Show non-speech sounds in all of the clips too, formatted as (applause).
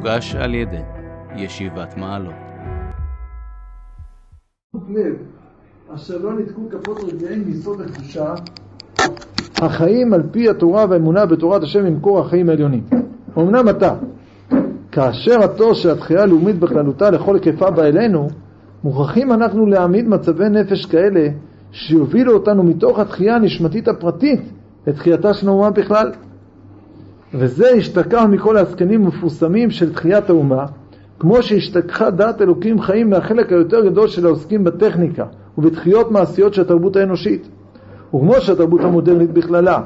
מוגש על ידי ישיבת מעלות. אשר לא ניתקו כפות רגליהם מיסוד הקדושה, החיים על פי התורה והאמונה בתורת השם הם מקור החיים העליונים. אמנם אתה, כאשר התור של התחייה הלאומית בכללותה לכל היקפה בא אלינו, מוכרחים אנחנו להעמיד מצבי נפש כאלה שיובילו אותנו מתוך התחייה הנשמתית הפרטית לתחייתה של האומה בכלל. וזה השתקע מכל העסקנים המפורסמים של תחיית האומה, כמו שהשתכחה דעת אלוקים חיים מהחלק היותר גדול של העוסקים בטכניקה ובתחיות מעשיות של התרבות האנושית. וכמו שהתרבות המודרנית בכללה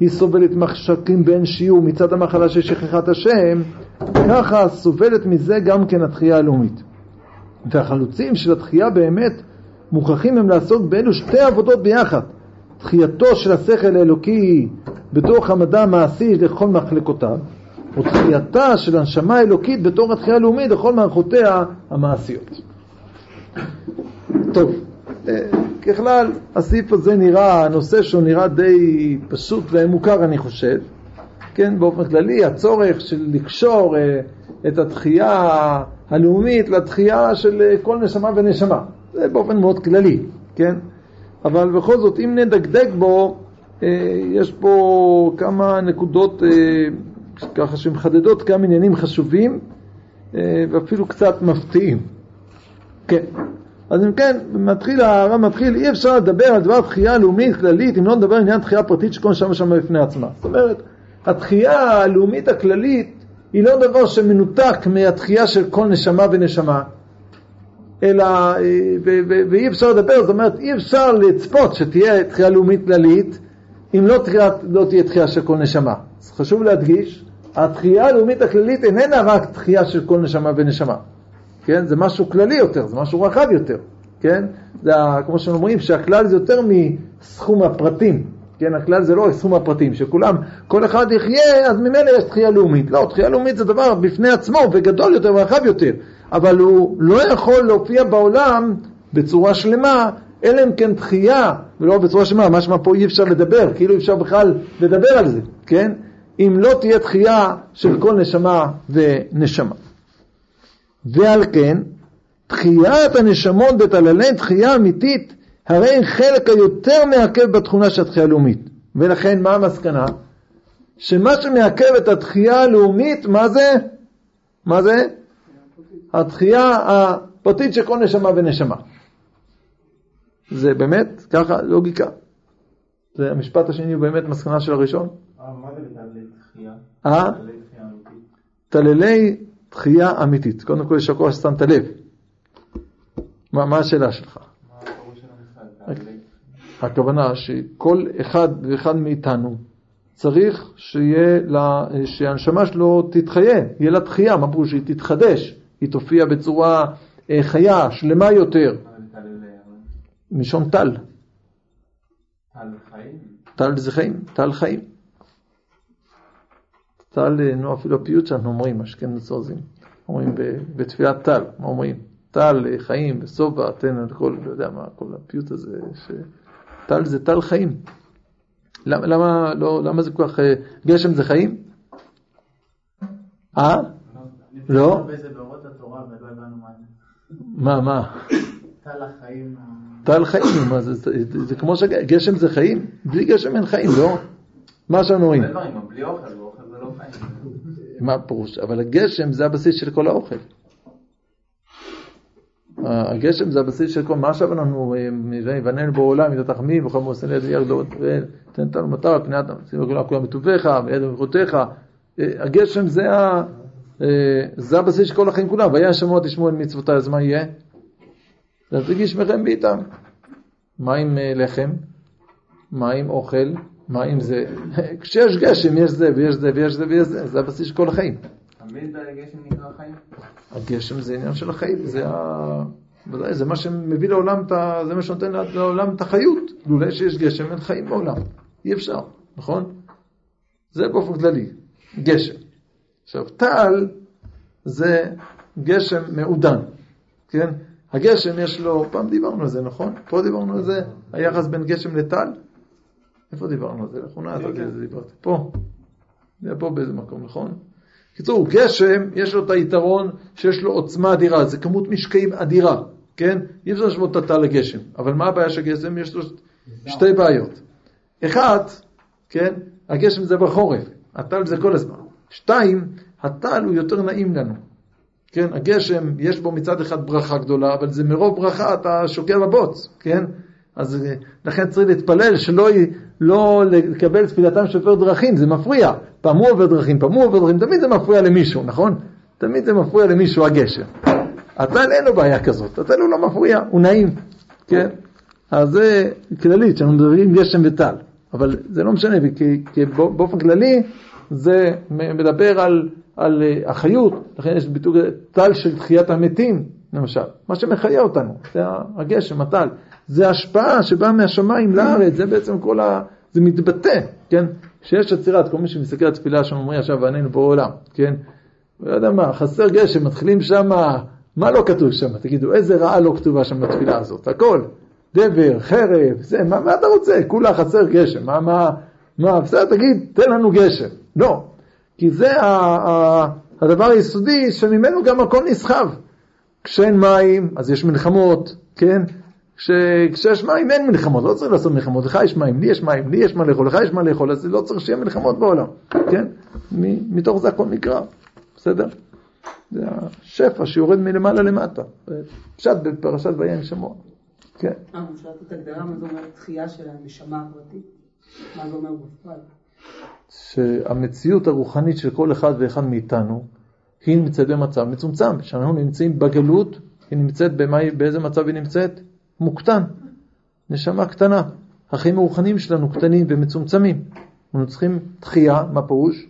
היא סובלת מחשקים בין שיעור מצד המחלה של שכחת השם, ככה סובלת מזה גם כן התחייה הלאומית. והחלוצים של התחייה באמת מוכרחים הם לעסוק באלו שתי עבודות ביחד. תחייתו של השכל האלוקי בתוך המדע המעשי לכל מחלקותיו, ותחייתה של הנשמה האלוקית בתור התחייה הלאומית לכל מערכותיה המעשיות. טוב, אה, ככלל הסעיף הזה נראה, הנושא שהוא נראה די פשוט ומוכר אני חושב, כן, באופן כללי, הצורך של לקשור אה, את התחייה הלאומית לתחייה של אה, כל נשמה ונשמה, זה באופן מאוד כללי, כן, אבל בכל זאת אם נדקדק בו, יש פה כמה נקודות ככה שמחדדות כמה עניינים חשובים ואפילו קצת מפתיעים. כן. אז אם כן, מתחיל, הרב מתחיל, אי אפשר לדבר על דבר תחייה לאומית כללית אם לא נדבר על עניין תחייה פרטית שכל שם ושם בפני עצמה. זאת אומרת, התחייה הלאומית הכללית היא לא דבר שמנותק מהתחייה של כל נשמה ונשמה, אלא, אה, ואי אפשר לדבר, זאת אומרת, אי אפשר לצפות שתהיה תחייה לאומית כללית אם לא, תחייה, לא תהיה תחייה של כל נשמה. אז חשוב להדגיש, התחייה הלאומית הכללית איננה רק תחייה של כל נשמה ונשמה. כן? זה משהו כללי יותר, זה משהו רחב יותר, כן? זה כמו שאומרים שהכלל זה יותר מסכום הפרטים, כן? הכלל זה לא סכום הפרטים, שכולם, כל אחד יחיה, אז ממילא יש תחייה לאומית. לא, תחייה לאומית זה דבר בפני עצמו וגדול יותר ורחב יותר, אבל הוא לא יכול להופיע בעולם בצורה שלמה, אלא אם כן תחייה, ולא בצורה שלמה, משמע פה אי אפשר לדבר, כאילו אי אפשר בכלל לדבר על זה, כן? אם לא תהיה תחייה של כל נשמה ונשמה. ועל כן, תחיית הנשמות בתעלליהן תחייה אמיתית, הרי חלק היותר מעכב בתכונה של התחייה הלאומית. ולכן מה המסקנה? שמה שמעכב את התחייה הלאומית, מה זה? מה זה? התחייה הפרטית של כל נשמה ונשמה. זה באמת ככה לוגיקה. זה המשפט השני הוא באמת מסקנה של הראשון. אה, מה זה תחייה? אה? תעללי תחייה אמיתית. קודם כל, יישר כוח ששמת לב. מה, מה השאלה שלך? הכוונה שכל אחד ואחד מאיתנו צריך שיהיה לה, שהנשמה שלו תתחיה, יהיה לה תחייה, מה פירוש שהיא תתחדש, היא תופיע בצורה אה, חיה, שלמה יותר. מלשון טל. טל זה חיים, טל חיים. טל, אה, נו אפילו הפיוט שאנחנו אומרים, השכם נצרזים, אומרים בתפילת טל, מה אומרים? טל אה, חיים ושובע, תן על כל, לא יודע מה, כל הפיוט הזה, שטל זה טל חיים. למה, למה, לא, למה זה כל כך, גשם זה חיים? אה? לא? מה, מה? טל החיים. טל חיים, מה זה, זה, זה כמו שגשם זה חיים? בלי גשם אין חיים, לא? מה שאנחנו רואים. בלי אוכל, מה הפירוש? אבל הגשם זה הבסיס של כל האוכל. הגשם זה הבסיס של כל, מה עכשיו אנחנו, ויבננו בעולם, מידת החמים, וכל מוסן ליד ירדות, ותן אותנו מטר, פני אדם, שים לכולם כולם בטובך, ויד במחותיך. הגשם זה, ה, זה הבסיס של כל החיים כולם, והיה שמוע תשמעו את מצוותיי, אז מה יהיה? להזיג שמכם בעיתם. מה עם לחם? מה עם אוכל? מה אם זה, (laughs) כשיש גשם יש זה ויש זה ויש זה ויש זה, זה הבסיס של כל החיים. תמיד הגשם נקרא חיים? הגשם זה עניין של החיים, זה ה... ודאי, זה מה שמביא לעולם, זה מה שנותן לעולם את החיות. לולא שיש גשם אין חיים בעולם, אי אפשר, נכון? זה באופן כללי, גשם. עכשיו, טל זה גשם מעודן, כן? הגשם יש לו, פעם דיברנו על זה, נכון? פה דיברנו על זה, היחס בין גשם לטל. איפה דיברנו על זה? לאחרונה אתה דיברת. פה. זה היה פה באיזה מקום, נכון? בקיצור, גשם, יש לו את היתרון שיש לו עוצמה אדירה, זה כמות משקעים אדירה, כן? אי אפשר להשוות את הטל לגשם, אבל מה הבעיה של גשם? יש לו שתי בעיות. אחת, כן, הגשם זה בחורף, הטל זה כל הזמן. שתיים, הטל הוא יותר נעים לנו. כן, הגשם, יש בו מצד אחד ברכה גדולה, אבל זה מרוב ברכה אתה שוקע בבוץ, כן? אז אה, לכן צריך להתפלל שלא לא לקבל תפילתם של עובר דרכים, זה מפריע. פעם הוא עובר דרכים, פעם הוא עובר דרכים, תמיד זה מפריע למישהו, נכון? תמיד זה מפריע למישהו הגשם. הטל אין לו בעיה כזאת, הטל הוא לא מפריע, הוא נעים, כן? אז זה כללית, כשאנחנו מדברים גשם וטל, אבל זה לא משנה, כי באופן כללי זה מדבר על, על אה, החיות, לכן יש ביטוי טל של תחיית המתים, למשל, מה שמחיה אותנו, זה הגשם, הטל. זה השפעה שבאה מהשמיים לארץ, זה בעצם כל ה... זה מתבטא, כן? שיש עצירת, כל מי שמסתכל על תפילה שם אומר עכשיו ועננו בעולם, כן? לא יודע מה, חסר גשם, מתחילים שם, מה לא כתוב שם? תגידו, איזה רעה לא כתובה שם בתפילה הזאת? הכל. דבר, חרב, זה, מה, מה אתה רוצה? כולה חסר גשם, מה, מה, מה, בסדר, תגיד, תן לנו גשם. לא, כי זה ה, הדבר היסודי שממנו גם הכל נסחב. כשאין מים, אז יש מלחמות, כן? כשיש מים אין מלחמות, לא צריך לעשות מלחמות, לך יש מים, לי יש מים, לי יש מה לאכול, לך יש מה לאכול, אז לא צריך שיהיה מלחמות בעולם, כן? מתוך זה הכל נקרא, בסדר? זה השפע שיורד מלמעלה למטה, פשט בפרשת ויין שמוע, כן. אה, אפשר לתת הגדרה מה זה אומר תחייה של הנשמה הפרטית? מה זה אומר בפרט? שהמציאות הרוחנית של כל אחד ואחד מאיתנו היא נמצאת במצב מצומצם, כשאנחנו נמצאים בגלות, היא נמצאת, במה, באיזה מצב היא נמצאת? מוקטן, נשמה קטנה. החיים הרוחניים שלנו קטנים ומצומצמים. אנחנו צריכים תחייה, מה פירוש?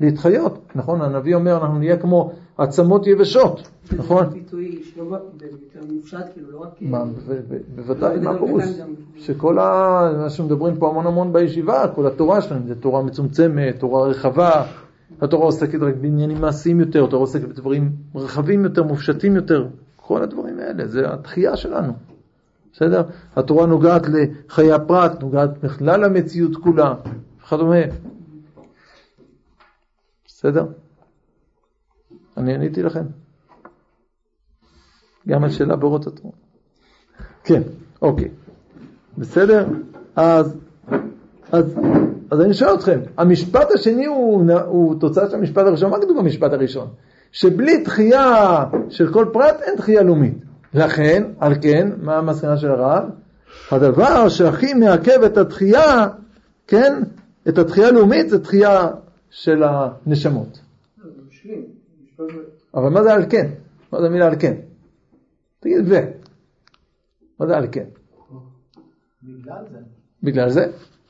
להתחיות, נכון? הנביא אומר, אנחנו נהיה כמו עצמות יבשות, נכון? ביטוי שלא מופשט, כאילו, לא רק... בוודאי, מה פירוש? שכל ה... מה שמדברים פה המון המון בישיבה, כל התורה שלנו, זה תורה מצומצמת, תורה רחבה, התורה עוסקת רק בעניינים מעשיים יותר, התורה עוסקת בדברים רחבים יותר, מופשטים יותר, כל הדברים האלה, זה התחייה שלנו. בסדר? התורה נוגעת לחיי הפרט, נוגעת בכלל המציאות כולה, וכדומה. בסדר? אני עניתי לכם. גם על שאלה באורות התורה. כן, אוקיי. בסדר? אז, אז, אז אני שואל אתכם, המשפט השני הוא, הוא תוצאה של המשפט הראשון, מה כתוב במשפט הראשון? שבלי תחייה של כל פרט אין תחייה לאומית. לכן, על כן, מה המסקנה של הרב? הדבר שהכי מעכב את התחייה, כן, את התחייה הלאומית זה תחייה של הנשמות. אבל מה זה על כן? מה זה המילה על כן? תגיד ו. מה זה על כן? בגלל זה. בגלל זה?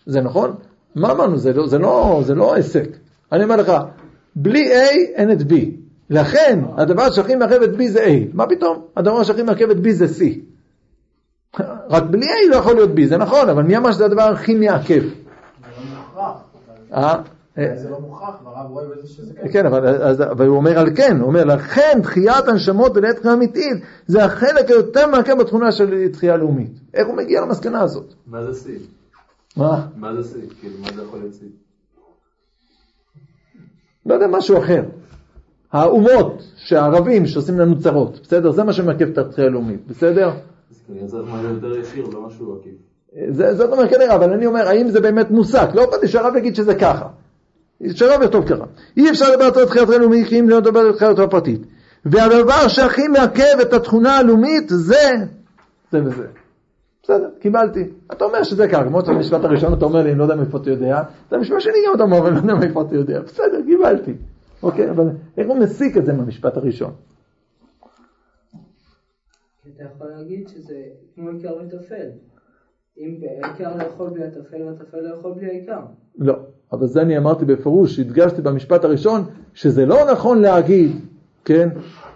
זה נכון? מה אמרנו? זה לא, זה לא, זה לא עסק. אני אומר לך, בלי A אין את B. לכן, הדבר שהכי מעכב את B זה A. מה פתאום? הדבר שהכי מעכב את B זה C. רק בלי A לא יכול להיות B, זה נכון, אבל מי אמר שזה הדבר הכי מעכב? זה לא מוכרח. אה? זה לא מוכרח, והרב רואה בזה שזה כן. כן, אבל, הוא אומר על כן, הוא אומר, לכן תחיית הנשמות ולעת תחייה אמיתית, זה החלק היותר מעכב בתכונה של תחייה לאומית. איך הוא מגיע למסקנה הזאת? מה זה שיא? מה? מה זה שיא? כאילו, מה זה יכול להיות שיא? לא יודע, משהו אחר. האומות, שהערבים שעושים לנו צרות, בסדר? זה מה שמעכב את התחייה הלאומית, בסדר? אז כנראה זה יותר ישיר, לא משהו עקיף. זה, זאת אומרת כנראה, אבל אני אומר, האם זה באמת מוסק? לא אכפת לי שהרב יגיד שזה ככה. שהרב יכתוב ככה. אי אפשר לדבר על תחיית הלאומית כי אם לא לדבר על תחייתו הפרטית. והדבר שהכי מעכב את התכונה הלאומית זה זה וזה. בסדר, קיבלתי. אתה אומר שזה ככה, כמו המשפט הראשון אתה אומר לי, אני לא יודע מאיפה אתה יודע, זה המשפט שני גם אתה אומר, אני לא יודע מאיפה אתה יודע. בסדר, קיבלתי. אוקיי, אבל איך הוא מסיק את זה מהמשפט הראשון? אתה יכול להגיד שזה כמו עיקר וטפל. אם העיקר לאכול בלי הטפל והטפל לאכול בלי העיקר. לא, אבל זה אני אמרתי בפירוש, הדגשתי במשפט הראשון, שזה לא נכון להגיד, כן,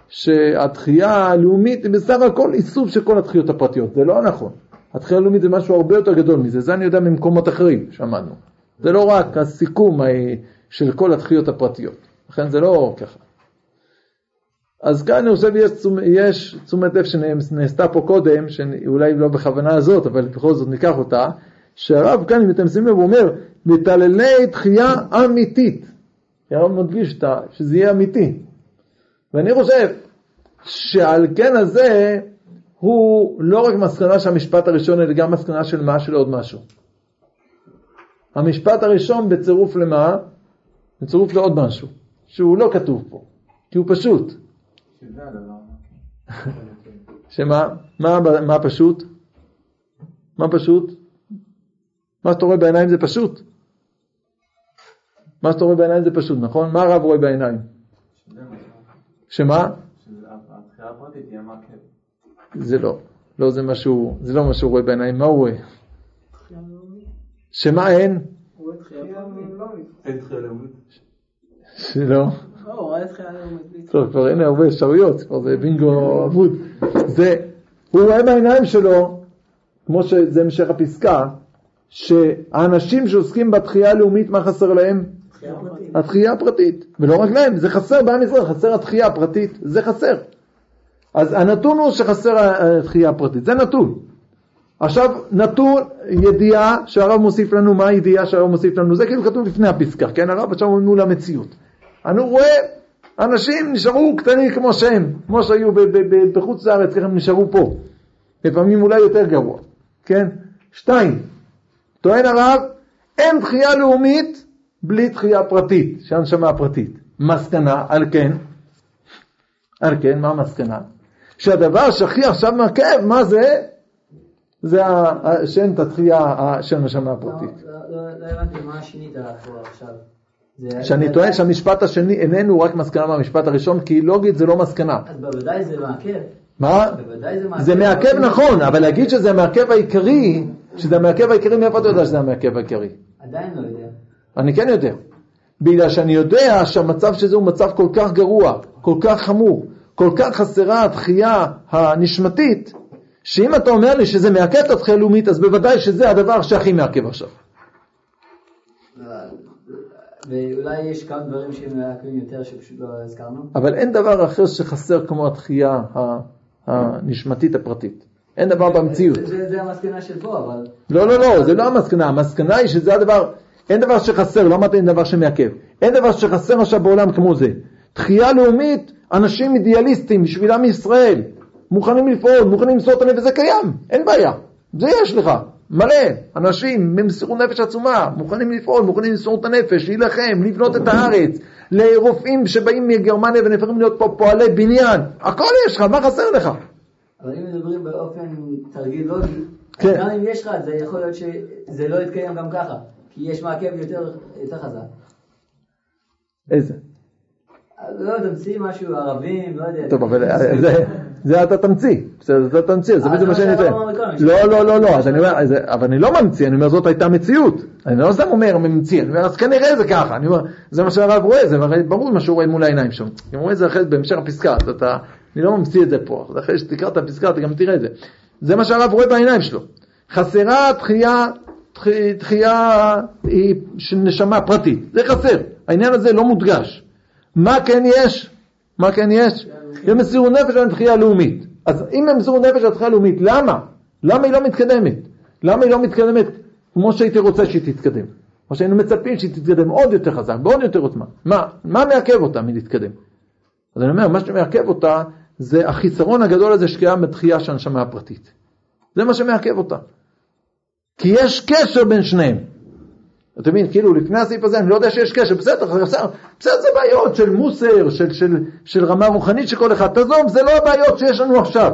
שהתחייה הלאומית היא בסך הכל איסוף של כל התחיות הפרטיות, זה לא נכון. התחייה הלאומית זה משהו הרבה יותר גדול מזה, זה אני יודע ממקומות אחרים שמענו. זה לא רק הסיכום של כל התחיות הפרטיות, לכן זה לא ככה. אז כאן אני חושב יש, יש תשומת לב שנעשתה פה קודם, שאולי לא בכוונה הזאת, אבל בכל זאת ניקח אותה, שהרב כאן, אם אתם שימים לב, הוא אומר, מתעללי תחייה אמיתית. הרב מדגיש שזה יהיה אמיתי. ואני חושב שעל כן הזה הוא לא רק מסקנה של המשפט הראשון, אלא גם מסקנה של מה? של עוד משהו. המשפט הראשון בצירוף למה? בצירוף לעוד משהו, שהוא לא כתוב פה, כי הוא פשוט. (laughs) שמה? מה, מה פשוט? מה פשוט? מה שאתה רואה בעיניים זה פשוט. מה שאתה רואה בעיניים זה פשוט, נכון? מה הרב רואה בעיניים? שמה? זה לא. לא זה מה שהוא, זה לא מה שהוא רואה בעיניים, מה הוא רואה? שמה אין? שלא. לא, טוב, כבר אין הרבה אפשרויות, כבר זה בינגו אבוד. זה, הוא רואה בעיניים שלו, כמו שזה המשך הפסקה, שהאנשים שעוסקים בתחייה הלאומית, מה חסר להם? התחייה הפרטית. ולא רק להם, זה חסר בעם ישראל, חסר התחייה הפרטית, זה חסר. אז הנתון הוא שחסר התחייה הפרטית, זה נתון. עכשיו, נתון, ידיעה שהרב מוסיף לנו, מה הידיעה שהרב מוסיף לנו? זה כאילו כתוב לפני הפסקה, כן? הרב עכשיו הוא מול המציאות. אני רואה אנשים נשארו קטנים כמו שהם, כמו שהיו בחוץ לארץ, ככה הם נשארו פה. לפעמים אולי יותר גרוע, כן? שתיים, טוען הרב, אין תחייה לאומית בלי תחייה פרטית, שהנשמה הפרטית. מסקנה, על כן, על כן, מה המסקנה? שהדבר שהכי עכשיו מעכב, מה זה? זה שאין את התחייה של הנשמה הפרטית. לא- לא לא הבנתי מה שינית עכשיו. שאני טוען שהמשפט השני איננו רק מסקנה מהמשפט הראשון, כי לוגית זה לא מסקנה. אז בוודאי זה מעכב. מה? בוודאי זה מעכב. זה מעכב נכון, אבל להגיד שזה המעכב העיקרי, שזה המעכב העיקרי, מאיפה אתה יודע שזה המעכב העיקרי? עדיין לא יודע. אני כן יודע. בגלל שאני יודע שהמצב שזה הוא מצב כל כך גרוע, כל כך חמור, כל כך חסרה התחייה הנשמתית, שאם אתה אומר לי שזה מעכב את התחייה הלאומית, אז בוודאי שזה הדבר שהכי מעכב עכשיו. ואולי יש כמה דברים שהם מעכבים יותר שפשוט לא הזכרנו. אבל אין דבר אחר שחסר כמו התחייה הנשמתית הפרטית. אין דבר במציאות. זה- המסקנה של פה, אבל... לא, לא, לא, זה לא המסקנה. המסקנה היא שזה הדבר, אין דבר שחסר, לא אמרתי אין דבר שמעכב. אין דבר שחסר עכשיו בעולם כמו זה. תחייה לאומית, אנשים אידיאליסטים בשביל עם ישראל, מוכנים לפעול, מוכנים למסור את הנפש, זה קיים, אין בעיה. זה יש לך, מלא. אנשים במסירות נפש עצומה, מוכנים לפעול, מוכנים למסור את הנפש, להילחם, לבנות את הארץ, לרופאים שבאים מגרמניה ונהפכים להיות פה פועלי בניין, הכל יש לך, מה חסר לך? אבל אם מדברים באופן תרגיל לוגי, כן. גם אם יש לך את זה, יכול להיות שזה לא יתקיים גם ככה, כי יש מעכב יותר יותר חזק. איזה? לא, תמציא משהו, ערבים, לא יודע. טוב, אבל אה, זה, זה אתה תמציא, בסדר, אתה תמציא, זה אבל בדיוק מה זה שאני אתן. לא, לא, לא, לא, אז אני אומר, אבל אני לא ממציא, אני אומר זאת הייתה מציאות. אני לא סתם אומר ממציא, אני אומר אז כנראה זה ככה, אני אומר, זה מה שהרב רואה, זה ברור מה שהוא רואה מול העיניים שם. הוא רואה את זה אחרי, בהמשך הפסקה, אז אתה, אני לא ממציא את זה פה, אז אחרי שתקרא את הפסקה אתה גם תראה את זה. זה מה שהרב רואה בעיניים שלו. חסרה תחייה, תחי- תחייה היא של נשמה פרטית, זה חסר, העניין הזה לא מודגש. מה כן יש? מה כן יש? זה מסירות נפש על התחייה הלאומית. אז אם הם מסירות נפש על התחייה הלאומית, למה? למה היא לא מתקדמת? למה היא לא מתקדמת כמו שהייתי רוצה שהיא תתקדם? או שהיינו מצפים שהיא תתקדם עוד יותר חזק, בעוד יותר עוצמה. מה? מה מעכב אותה מלהתקדם? אז אני אומר, מה שמעכב אותה זה החיסרון הגדול הזה שקיים בתחייה של הנשמה הפרטית. זה מה שמעכב אותה. כי יש קשר בין שניהם. אתה מבין, כאילו לפני הסעיף הזה אני לא יודע שיש קשר, בסדר, בסדר, בסדר זה בעיות של מוסר, של, של, של רמה רוחנית של כל אחד, תעזוב, זה לא הבעיות שיש לנו עכשיו.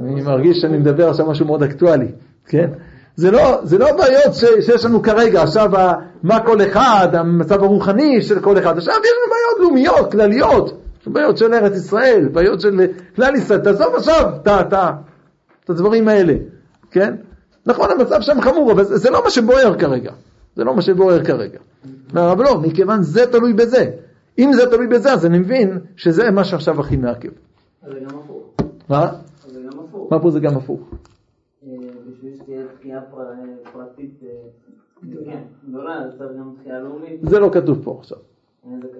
אני מרגיש שאני מדבר עכשיו משהו מאוד אקטואלי, כן? זה לא, זה לא בעיות ש, שיש לנו כרגע, עכשיו מה כל אחד, המצב הרוחני של כל אחד, עכשיו יש לנו בעיות לאומיות, כלליות, בעיות של ארץ ישראל, בעיות של כלל ישראל, תעזוב עכשיו את הדברים האלה, כן? נכון, המצב שם חמור, אבל זה, זה לא מה שבוער כרגע. זה לא מה שבוער כרגע. אומר הרב לא, מכיוון זה תלוי בזה. אם זה תלוי בזה, אז אני מבין שזה מה שעכשיו הכי מעכב. זה גם הפוך. מה? זה גם הפוך. מה פה זה גם הפוך? אה, בשביל שתהיה תחייה פר- פרטית אה, כן, גדולה, אז צריך גם תחייה לאומית. זה לא כתוב פה עכשיו.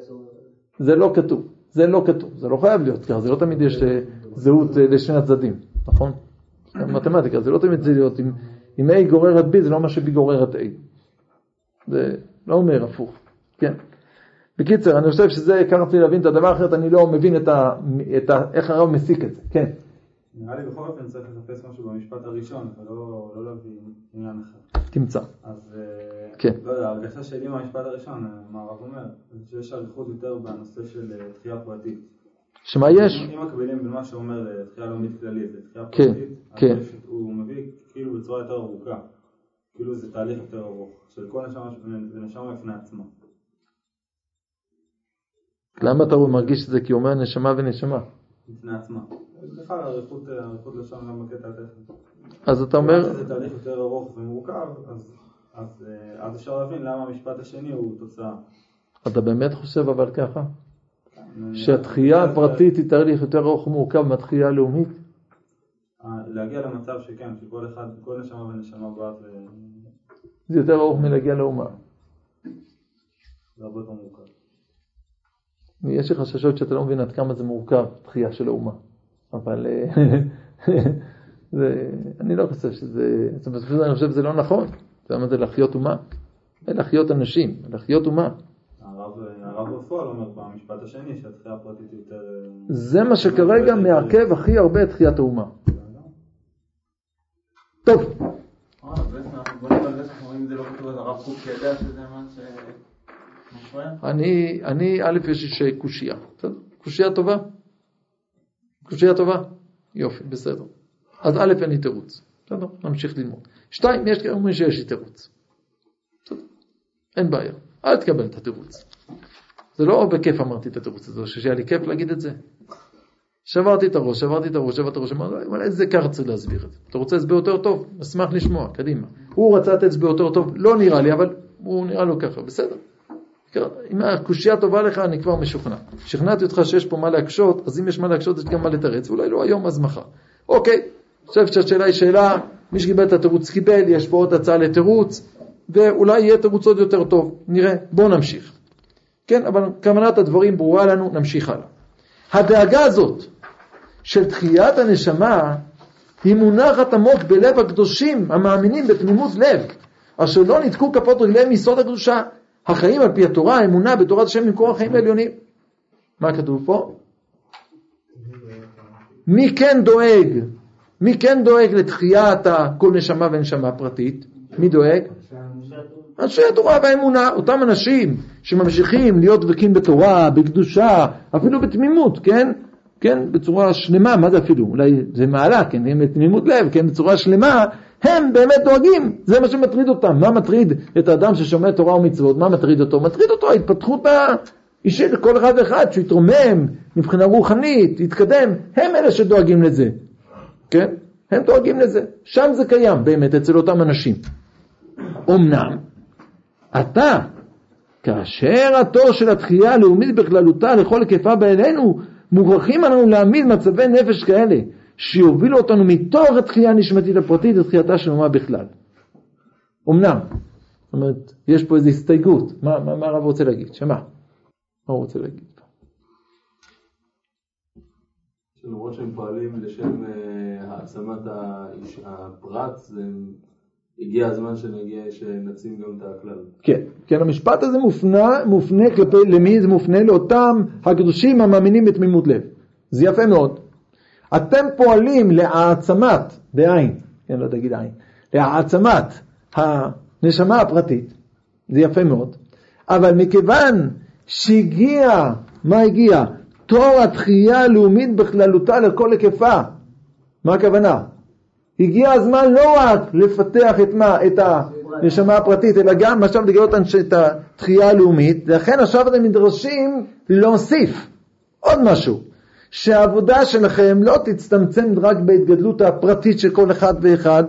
קשור. זה לא כתוב. זה לא כתוב. זה לא חייב להיות ככה. זה לא תמיד יש אה, זהות אה, לשני הצדדים, נכון? מתמטיקה, זה לא תמיד זה להיות. אם, אם A גוררת B, זה לא מה ש-B גוררת A. זה לא אומר הפוך. כן. בקיצר, אני חושב שזה עיקר רציתי להבין את הדבר, אחרת אני לא מבין את ה, את ה, איך הרב מסיק את זה. כן. נראה לי בכל אופן צריך לחפש משהו במשפט הראשון, ולא לא להביא עניין אחר. תמצא. אז אה, כן. לא יודע, ההרגשה שלי מהמשפט הראשון, אה, מה הרב אומר, שיש אריכות יותר בנושא של אה, תחייה פרטית. שמה יש? אם מקבילים בין מה שאומר לתחייה לאומית כללית לתחייה כן, פרטית, כן. יש- הוא מביא כאילו בצורה יותר ארוכה. כאילו זה תהליך יותר ארוך, של כל נשמה בפני עצמה. למה אתה מרגיש את זה? כי הוא אומר נשמה ונשמה. בפני עצמה. בכלל אריכות לשון גם בקטע הטכני. אז אתה אומר, זה תהליך יותר ארוך ומורכב, אז- אז אה, אז אפשר להבין למה המשפט השני הוא תוצאה. אתה באמת חושב אבל ככה? שהתחייה הפרטית היא תהליך יותר ארוך ומורכב מהתחייה הלאומית? אה, להגיע למצב שכן, שכל אחד, כל נשמה ונשמה באה ו- זה יותר ארוך מלהגיע לאומה. זה הרבה יותר מורכב. יש לי חששות שאתה לא מבין עד כמה זה מורכב, תחייה של האומה. אבל אה, (laughs) זה, אני לא חושב שזה, זאת אומרת, פשוט אני חושב שזה לא נכון. אתה יודע מה זה להחיות אומה? זה להחיות אנשים, להחיות אומה. הרב בפועל אומר במשפט השני שהתחייה הפרטית יותר... אה, זה מה שכרגע מעכב הכי הרבה את תחיית האומה. טוב, אה, לא? אני, אני, א', יש לי קושייה. בסדר? קושייה טובה? קושייה טובה? יופי, בסדר. אז א', אין לי תירוץ. בסדר? נמשיך ללמוד. שתיים, יש כאלה אומרים שיש לי תירוץ. אין בעיה. אל תקבל את התירוץ. זה לא בכיף אמרתי את התירוץ הזה, שהיה לי כיף להגיד את זה. שברתי את הראש, שברתי את הראש, שברתי את הראש, אמרתי, אולי זה ככה צריך להסביר את זה. אתה רוצה הסבר יותר טוב? אשמח לשמוע, קדימה. הוא רצה לתת הסבר יותר טוב, לא נראה לי, אבל הוא נראה לו ככה, בסדר. אם הקושייה טובה לך, אני כבר משוכנע. שכנעתי אותך שיש פה מה להקשות, אז אם יש מה להקשות, יש גם מה לתרץ, ואולי לא היום, אז מחר. אוקיי, חושב שהשאלה היא שאלה, מי שקיבל את התירוץ קיבל, יש פה עוד הצעה לתירוץ, ואולי יהיה תירוץ עוד יותר טוב. נראה, בואו נמשיך. כן, אבל כוונת הדברים ברורה לנו, נמשיך הלאה. הדאגה הזאת של תחיית הנשמה היא מונחת עמוק בלב הקדושים המאמינים בתמימות לב, אשר לא ניתקו כפות רגליהם מיסוד הקדושה, החיים על פי התורה, האמונה בתורת השם ממקור החיים העליונים. מה כתוב פה? מי כן דואג? מי כן דואג לתחיית כל נשמה ונשמה פרטית? מי דואג? אנשי התורה והאמונה, אותם אנשים שממשיכים להיות דבקים בתורה, בקדושה, אפילו בתמימות, כן? כן, בצורה שלמה, מה זה אפילו? אולי זה מעלה, כן, הם בתמימות לב, כן, בצורה שלמה, הם באמת דואגים, זה מה שמטריד אותם. מה מטריד את האדם ששומע תורה ומצוות? מה מטריד אותו? מטריד אותו ההתפתחות האישית לכל אחד ואחד, שהוא יתרומם מבחינה רוחנית, יתקדם, הם אלה שדואגים לזה, כן? הם דואגים לזה. שם זה קיים באמת אצל אותם אנשים. אמנם, אתה, כאשר התור של התחייה הלאומית בכללותה לכל היקפה בעינינו, מוכרחים אנחנו להעמיד מצבי נפש כאלה, שיובילו אותנו מתוך התחייה הנשמתית הפרטית לתחייתה של אומה בכלל. אמנם, זאת אומרת, יש פה איזו הסתייגות, מה, מה, מה הרב רוצה להגיד? שמה? מה הוא רוצה להגיד? שלמרות שהם פועלים לשם אה, העצמת הפרט, הגיע הזמן שנגיע, שנציב גם את הכלל. כן, כן, המשפט הזה מופנה, מופנה כלפי, למי זה מופנה? לאותם הקדושים המאמינים בתמימות לב. זה יפה מאוד. אתם פועלים להעצמת, בעין, כן, לא תגיד עין, להעצמת הנשמה הפרטית, זה יפה מאוד, אבל מכיוון שהגיע, מה הגיע? תור התחייה הלאומית בכללותה לכל היקפה. מה הכוונה? הגיע הזמן לא רק לפתח את מה? את הנשמה הפרטית, אלא גם עכשיו לגלות את התחייה הלאומית, ולכן עכשיו אתם נדרשים להוסיף עוד משהו, שהעבודה שלכם לא תצטמצם רק בהתגדלות הפרטית של כל אחד ואחד,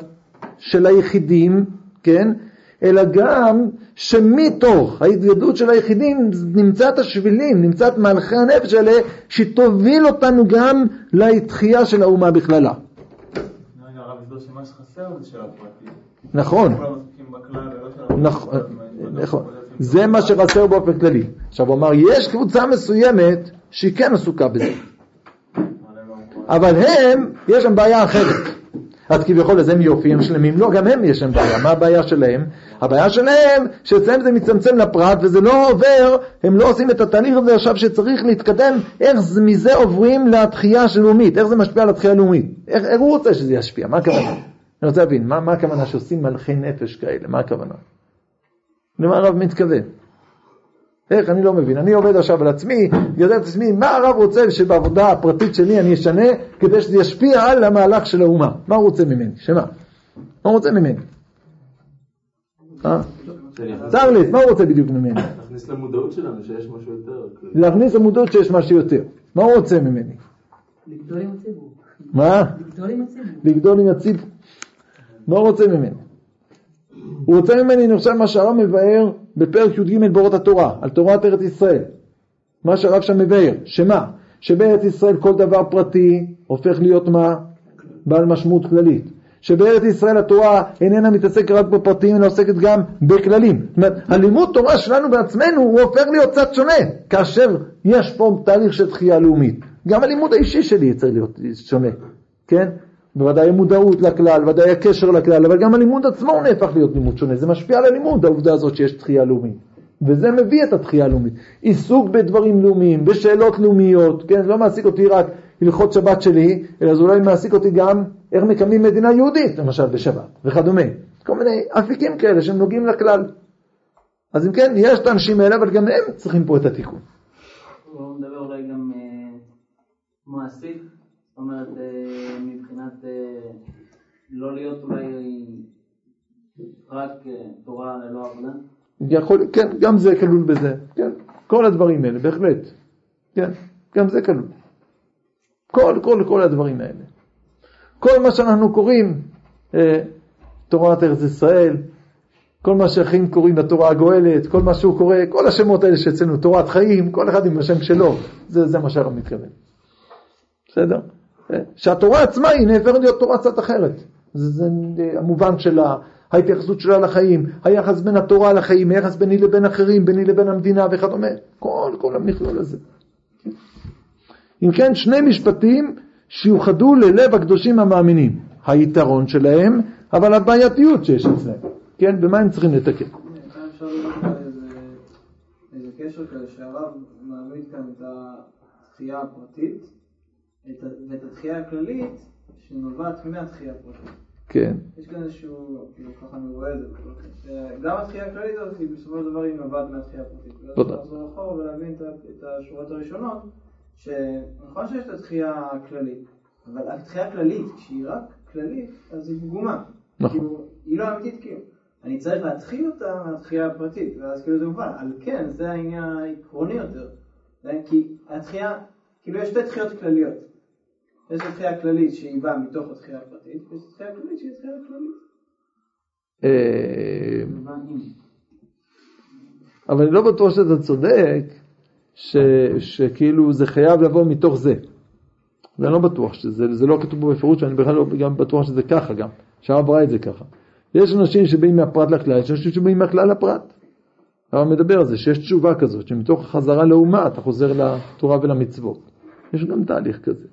של היחידים, כן? אלא גם שמתוך ההתגדלות של היחידים נמצא את השבילים, נמצא את מהלכי הנפש האלה, שתוביל אותנו גם לתחייה של האומה בכללה. נכון, של נכון, נכון. זה מה שחסר באופן כללי. עכשיו הוא אמר, יש קבוצה מסוימת שהיא כן עסוקה בזה, אבל הם, יש להם בעיה אחרת. אז כביכול אז הם יופי, הם שלמים, לא, גם הם יש להם בעיה, מה הבעיה שלהם? הבעיה שלהם שאצלם זה מצמצם לפרט וזה לא עובר, הם לא עושים את התהליך הזה עכשיו שצריך להתקדם, איך זה- מזה עוברים לתחייה הלאומית, איך זה משפיע על התחייה הלאומית, איך, איך הוא רוצה שזה ישפיע, מה הכוונה? אני רוצה להבין, מה, מה הכוונה שעושים מלכי נפש כאלה, מה הכוונה? למה הרב מתכוון? איך? אני לא מבין. אני עובד עכשיו על עצמי, יודע את עצמי, מה הרב רוצה שבעבודה הפרטית שלי אני אשנה כדי שזה ישפיע על המהלך של האומה? מה הוא רוצה ממני? שמה? מה הוא רוצה ממני? אה? צר לי, מה הוא רוצה בדיוק ממני? להכניס למודעות שלנו שיש משהו יותר. כללי. להכניס למודעות שיש משהו יותר. מה הוא רוצה ממני? לגדול עם הציבור. מה? לגדול עם הציבור. לגדול עם הציבור. מה הוא רוצה ממני? הוא רוצה ממני, אני חושב, מה שהרב מבאר בפרק י"ג באורות התורה, על תורת ארץ ישראל. מה שהרב שם מבאר, שמה? שבארץ ישראל כל דבר פרטי הופך להיות מה? בעל משמעות כללית. שבארץ ישראל התורה איננה מתעסקת רק בפרטים, אלא עוסקת גם בכללים. זאת אומרת, הלימוד תורה שלנו בעצמנו הוא הופך להיות קצת שונה, כאשר יש פה תהליך של תחייה לאומית. גם הלימוד האישי שלי צריך להיות שונה, כן? בוודאי המודעות לכלל, ודאי הקשר לכלל, אבל גם הלימוד עצמו נהפך להיות לימוד שונה. זה משפיע על הלימוד, העובדה הזאת שיש תחייה לאומית. וזה מביא את התחייה הלאומית. עיסוק בדברים לאומיים, בשאלות לאומיות, כן? זה לא מעסיק אותי רק הלכות שבת שלי, אלא זה אולי מעסיק אותי גם איך מקיימים מדינה יהודית, למשל בשבת, וכדומה. כל מיני אפיקים כאלה שהם נוגעים לכלל. אז אם כן, יש את האנשים האלה, אבל גם הם צריכים פה את התיקון. הוא מדבר אולי גם אה, מעשית, זאת אומרת אה, מבחינת אה, לא להיות אולי רק אה, תורה ללא עבודה. יכול, כן, גם זה כלול בזה, כן, כל הדברים האלה, בהחלט, כן, גם זה כלול. כל, כל, כל הדברים האלה. כל מה שאנחנו קוראים, אה, תורת ארץ ישראל, כל מה שאחים קוראים לתורה הגואלת, כל מה שהוא קורא, כל השמות האלה שאצלנו, תורת חיים, כל אחד עם השם שלו, זה, זה מה שהרב מתכוון. בסדר? שהתורה עצמה היא נהפכת להיות תורה קצת אחרת. זה, זה אה, המובן שלה, ההתייחסות שלה לחיים, היחס בין התורה לחיים, היחס ביני לבין אחרים, ביני לבין המדינה וכדומה. כל, כל המכלול הזה. אם כן, שני משפטים שיוחדו ללב הקדושים המאמינים. היתרון שלהם, אבל הבעייתיות שיש אצלם. כן, במה הם צריכים לתקן? קשר כזה שהרב מעמיד כאן את התחייה הפרטית ואת התחייה הכללית שנובעת מהתחייה הפרטית. כן. יש כאן איזשהו, כאילו ככה אני רואה את זה, אופן, שגם התחייה הכללית הזאת בסופו של דבר היא נובעת מהתחייה הפרטית. תודה. צריך לחזור אחורה ולהבין את השורות הראשונות, שנכון שיש את התחייה הכללית, אבל התחייה הכללית, כשהיא רק כללית, אז היא פגומה. נכון. כאילו, היא לא אמיתית כאילו. אני צריך להתחיל אותה מהתחייה הפרטית, ואז כאילו זה מובן. על כן, זה העניין העקרוני יותר. זה- כי התחייה, כאילו יש שתי תחיות כלליות. יש את התחייה הכללית שהיא באה מתוך התחייה הפרטית, ויש את התחייה הכללית שהיא התחייה הכללית. אה? אבל אני לא בטוח שאתה צודק, ש, שכאילו זה חייב לבוא מתוך זה. ואני לא בטוח שזה, זה לא כתוב פה בפירוש, ואני בכלל לא גם בטוח שזה ככה גם, שהרב ראה את זה ככה. יש אנשים שבאים מהפרט לכלל, יש אנשים שבאים מהכלל לפרט. הרב מדבר על זה, שיש תשובה כזאת, שמתוך החזרה לאומה אתה חוזר לתורה ולמצוות. יש גם תהליך כזה.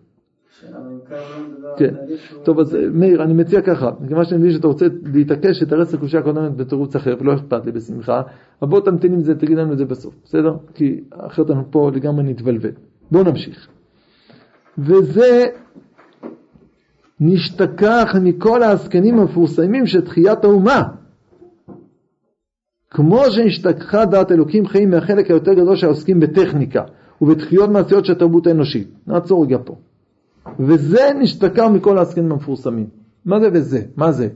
כן. שהוא- טוב, אז מאיר, אני מציע ככה, מכיוון שאני מבין שאתה רוצה להתעקש, שתרץ לקושייה הקודמת בתירוץ אחר, ולא אכפת לי בשמחה, אבל בוא תמתין עם זה, תגיד לנו את זה בסוף, בסדר? כי אחרת אנחנו פה לגמרי נתבלבל. בואו נמשיך. וזה נשתכח מכל העסקנים המפורסמים של תחיית האומה. כמו שנשתכחה דעת אלוקים חיים מהחלק היותר גדול שעוסקים בטכניקה ובתחיות מעשיות של התרבות האנושית. נעצור רגע פה. וזה נשתכר מכל העסקנים המפורסמים. מה זה וזה? מה זה?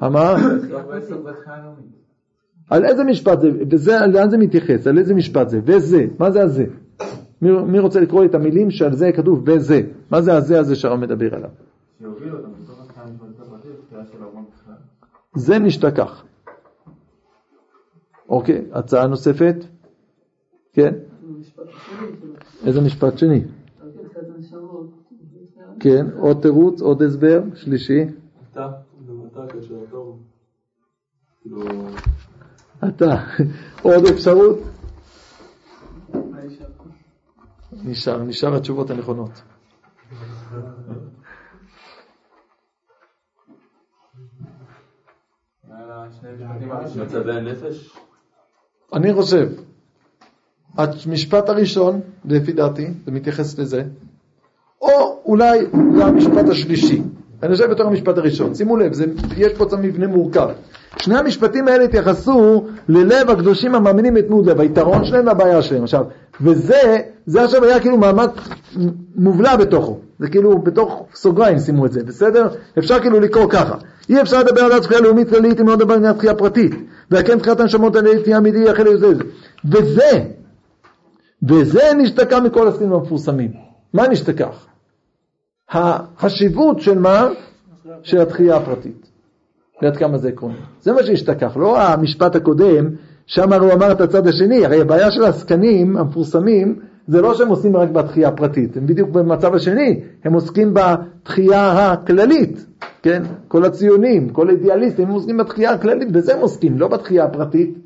המה? על איזה משפט זה? וזה, לאן זה מתייחס? על איזה משפט זה? וזה. מה זה הזה? מי, רוצה לקרוא את המילים שעל זה כתוב וזה? מה זה הזה הזה שהרב מדבר עליו? זה נשתכח. אוקיי, הצעה נוספת? כן? איזה משפט שני? כן, עוד תירוץ, עוד הסבר, שלישי. אתה. כאילו, אתה, עוד אפשרות? נשאר, נשאר התשובות הנכונות. הנפש? אני חושב, המשפט הראשון, לפי דעתי, זה מתייחס לזה, או אולי זה המשפט השלישי. אני חושב בתור המשפט הראשון. שימו לב, זה, יש פה קצת מבנה מורכב. שני המשפטים האלה התייחסו ללב הקדושים המאמינים את תנות לב, היתרון שלהם והבעיה שלהם. עכשיו, וזה, זה עכשיו היה כאילו מעמד מובלע בתוכו. זה כאילו בתוך סוגריים שימו את זה, בסדר? אפשר כאילו לקרוא ככה. אי אפשר לדבר על התחייה לאומית כללית אם לא לדבר על תחייה פרטית. והכן תחיית הנשמות על תחייה אמיתי אחרי זה. וזה, וזה נשתקע מכל הסכמים המפורסמים. מה נשתכח? החשיבות של מה? של התחייה הפרטית. ועד כמה זה עקרוני. זה מה שהשתכח, לא המשפט הקודם, שם הוא אמר את הצד השני, הרי הבעיה של העסקנים המפורסמים זה לא שהם עושים רק בתחייה הפרטית, הם בדיוק במצב השני, הם עוסקים בתחייה הכללית, כן? כל הציונים, כל האידיאליסטים, הם עוסקים בתחייה הכללית, בזה הם עוסקים, לא בתחייה הפרטית.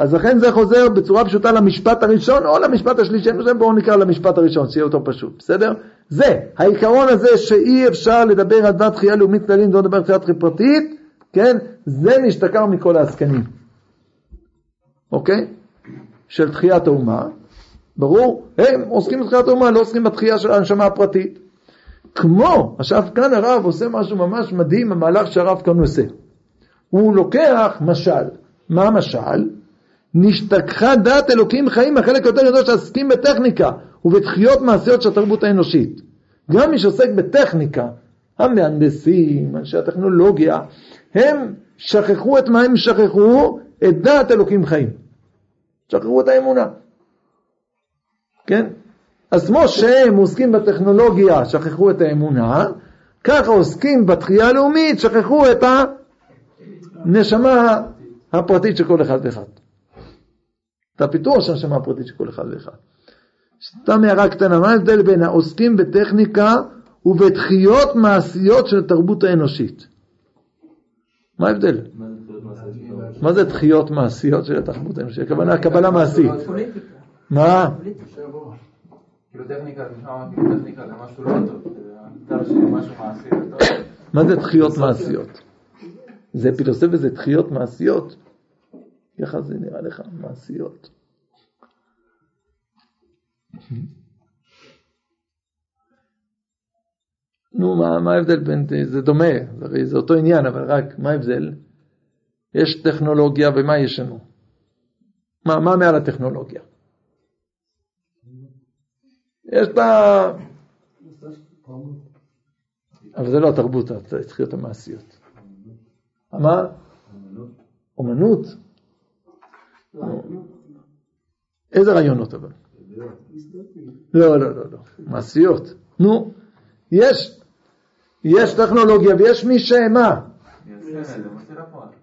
אז לכן זה חוזר בצורה פשוטה למשפט הראשון או למשפט השלישי, בואו נקרא למשפט הראשון, שיהיה יותר פשוט, בסדר? זה, העיקרון הזה שאי אפשר לדבר על דבר תחייה לאומית כללית ולא לדבר על תחייה פרטית, כן? זה נשתכר מכל העסקנים, אוקיי? של תחיית האומה, ברור? הם עוסקים בתחיית האומה, לא עוסקים בתחייה של הנשמה הפרטית. כמו, עכשיו כאן הרב עושה משהו ממש מדהים, המהלך שהרב כאן עושה. הוא לוקח משל. מה המשל? נשתכחה דעת אלוקים חיים, החלק יותר גדול שעסקים בטכניקה ובתחיות מעשיות של התרבות האנושית. גם מי שעוסק בטכניקה, המהנדסים, אנשי הטכנולוגיה, הם שכחו את מה הם שכחו? את דעת אלוקים חיים. שכחו את האמונה. כן? אז כמו שהם עוסקים בטכנולוגיה, שכחו את האמונה, ככה עוסקים בתחייה הלאומית, שכחו את הנשמה הפרטית של כל אחד ואחד. את הפיתוח של הנשמה הפרטית של כל אחד ואחד. סתם הערה קטנה, מה ההבדל בין העוסקים בטכניקה ובתחיות מעשיות של התרבות האנושית? מה ההבדל? מה זה תחיות מעשיות של התרבות האנושית? הכוונה קבלה מעשית. מה? מה זה תחיות מעשיות? זה פילוסופיה זה תחיות מעשיות? ככה זה נראה לך, מעשיות. נו, מה, מה ההבדל בין, זה דומה, הרי זה אותו עניין, אבל רק, מה ההבדל? יש טכנולוגיה ומה יש לנו? מה, מה מעל הטכנולוגיה? יש את ה... אבל זה לא התרבות, התחיות המעשיות. מה? אומנות? איזה רעיונות אבל? לא, לא, לא, לא. מעשיות. נו, יש, יש טכנולוגיה ויש מי שמה?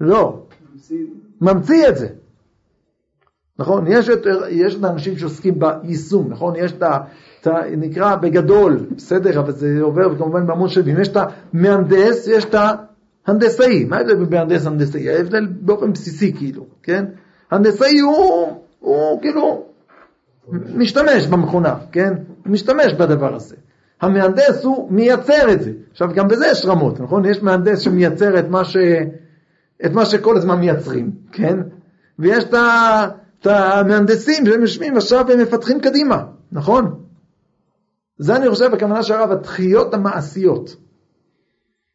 לא. ממציא את זה. נכון? יש את, יש האנשים שעוסקים ביישום, נכון? יש את ה... את נקרא בגדול, בסדר, אבל זה עובר כמובן בהמון שלבים. יש את המהנדס, יש את ההנדסאי. מה ההבדל בין מהנדס להנדסאי? ההבדל באופן בסיסי כאילו, כן? הנדסאי הוא, הוא כאילו משתמש במכונה, כן? משתמש בדבר הזה. המהנדס הוא מייצר את זה. עכשיו גם בזה יש רמות, נכון? יש מהנדס שמייצר את מה, ש... את מה שכל הזמן מייצרים, כן? ויש את, המהנדסים שהם יושבים עכשיו והם מפתחים קדימה, נכון? זה אני חושב בכוונה של הרב, התחיות המעשיות.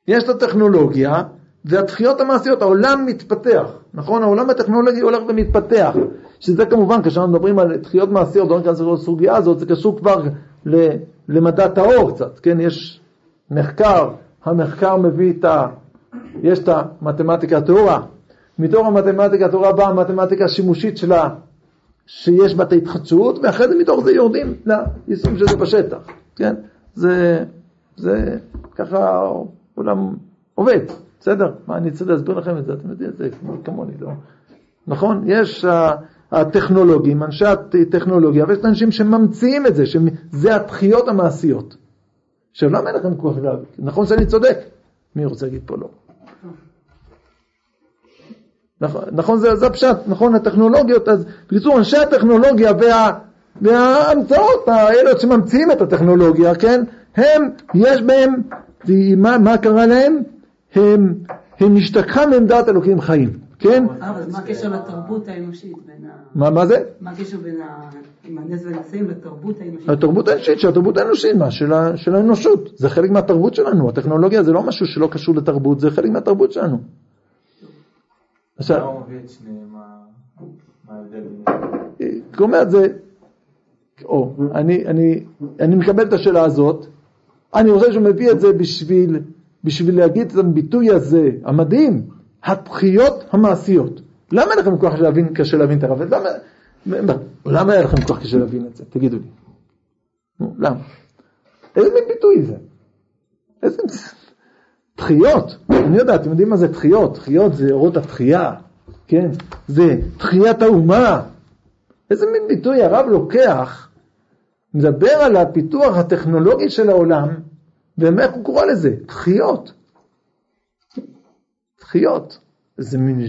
יש את הטכנולוגיה והתחיות המעשיות, העולם מתפתח, נכון? העולם הטכנולוגי הולך ומתפתח, שזה כמובן, כשאנחנו מדברים על תחיות מעשיות, לא ניכנס לסוגיה הזאת, זה קשור כבר למדע טהור קצת, כן? יש מחקר, המחקר מביא את ה... יש את המתמטיקה הטהורה, מתוך המתמטיקה הטהורה באה המתמטיקה השימושית שלה, שיש בה את ההתחדשות, ואחרי זה מתוך זה יורדים ליישום של זה בשטח, כן? זה, זה ככה עולם עובד, בסדר? מה אני צריך להסביר לכם את זה? אתם יודעים את זה כמוני, לא? נכון? יש הטכנולוגים, אנשי הטכנולוגיה, ויש אנשים שממציאים את זה, שזה התחיות המעשיות. עכשיו, למה אין לכם כוח להבין? נכון שאני צודק? מי רוצה להגיד פה לא? נכון, נכון זה, זה הפשט, נכון, הטכנולוגיות, אז בקיצור, אנשי הטכנולוגיה וה, וההמצאות האלה שממציאים את הטכנולוגיה, כן, הם, יש בהם, מה, מה קרה להם? הם, הם נשתכחה מעמדת אלוקים חיים, כן? אה, אבל מה הקשר לתרבות האנושית בין ה... מה, מה זה? מה הקשר בין ה... עם הנס והנשאים לתרבות האנושית? התרבות האנושית, שהתרבות האנושית, מה? של, ה, של האנושות. זה חלק מהתרבות שלנו. הטכנולוגיה זה לא משהו שלא קשור לתרבות, זה חלק מהתרבות שלנו. עכשיו? מה מה ההבדל? זאת אומרת זה, או, אני, אני, אני מקבל את השאלה הזאת, אני רוצה שהוא מביא את זה בשביל, בשביל להגיד את הביטוי הזה, המדהים, התחיות המעשיות. למה לכם כל כך להבין, קשה להבין את הרב? למה, מה, למה היה לכם כך קשה להבין את זה? תגידו לי. למה? איזה מין ביטוי זה? איזה... (laughs) תחיות, אני יודע, אתם יודעים מה זה תחיות? תחיות זה אורות התחייה, כן? זה תחיית האומה. איזה מין ביטוי הרב לוקח, מדבר על הפיתוח הטכנולוגי של העולם, ואיך הוא קורא לזה? תחיות. תחיות. זה מין,